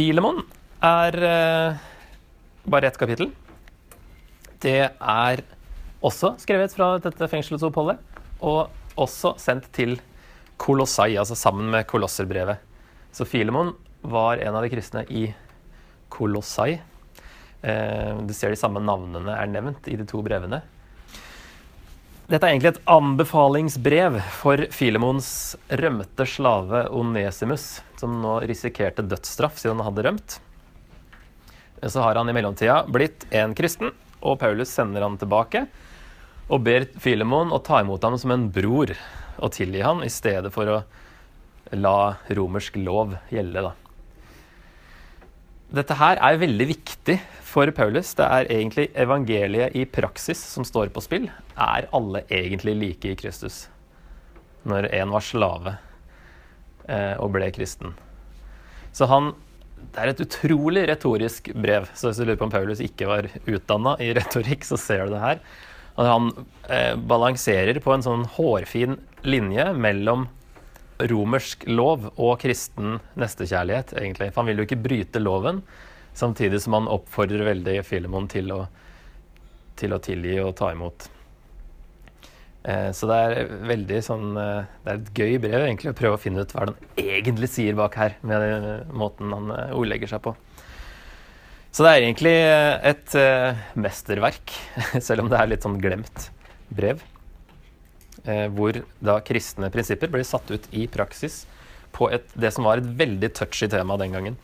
Filemon er eh, bare ett kapittel. Det er også skrevet fra dette fengselsoppholdet, og også sendt til Kolossai, altså sammen med Kolosserbrevet. Så Filemon var en av de kristne i Kolossai. Eh, du ser de samme navnene er nevnt i de to brevene. Dette er egentlig et anbefalingsbrev for Filemons rømte slave Onesimus, som nå risikerte dødsstraff siden han hadde rømt. Så har han i mellomtida blitt en kristen, og Paulus sender han tilbake og ber Filemon å ta imot ham som en bror og tilgi han i stedet for å la romersk lov gjelde. da. Dette her er veldig viktig for Paulus. Det er egentlig evangeliet i praksis som står på spill. Er alle egentlig like i Kristus? Når en var slave eh, og ble kristen. Så han Det er et utrolig retorisk brev. Så hvis du lurer på om Paulus ikke var utdanna i retorikk, så ser du det her. Han eh, balanserer på en sånn hårfin linje mellom romersk lov og kristen nestekjærlighet, egentlig. For han vil jo ikke bryte loven, samtidig som han oppfordrer veldig Filemon til å, til å tilgi og ta imot. Eh, så det er veldig sånn eh, Det er et gøy brev egentlig å prøve å finne ut hva han egentlig sier bak her, med den måten han eh, ordlegger seg på. Så det er egentlig et mesterverk, selv om det er litt sånn glemt brev hvor da kristne prinsipper ble satt ut i praksis på et, det som var et veldig touchy tema den gangen.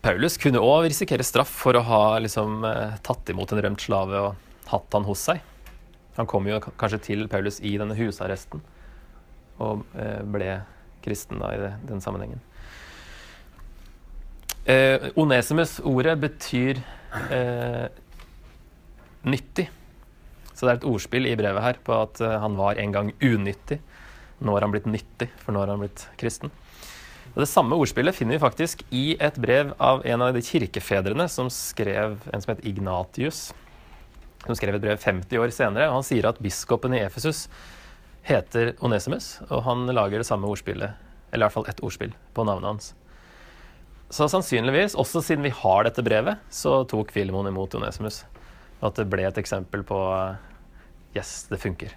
Paulus kunne òg risikere straff for å ha liksom, eh, tatt imot en rømt slave og hatt han hos seg. Han kom jo kanskje til Paulus i denne husarresten og eh, ble kristen da i den sammenhengen. Eh, Onesimus-ordet betyr eh, nyttig. Så det er et ordspill i brevet her på at uh, han var en gang unyttig. Nå har han blitt nyttig, for nå har han blitt kristen. Og Det samme ordspillet finner vi faktisk i et brev av en av de kirkefedrene som skrev en som het Ignatius. Som skrev et brev 50 år senere. og Han sier at biskopen i Efesus heter Onesimus, og han lager det samme ordspillet, eller i hvert fall ett ordspill, på navnet hans. Så sannsynligvis, også siden vi har dette brevet, så tok Filemon imot Onesimus. At det ble et eksempel på Yes, det funker.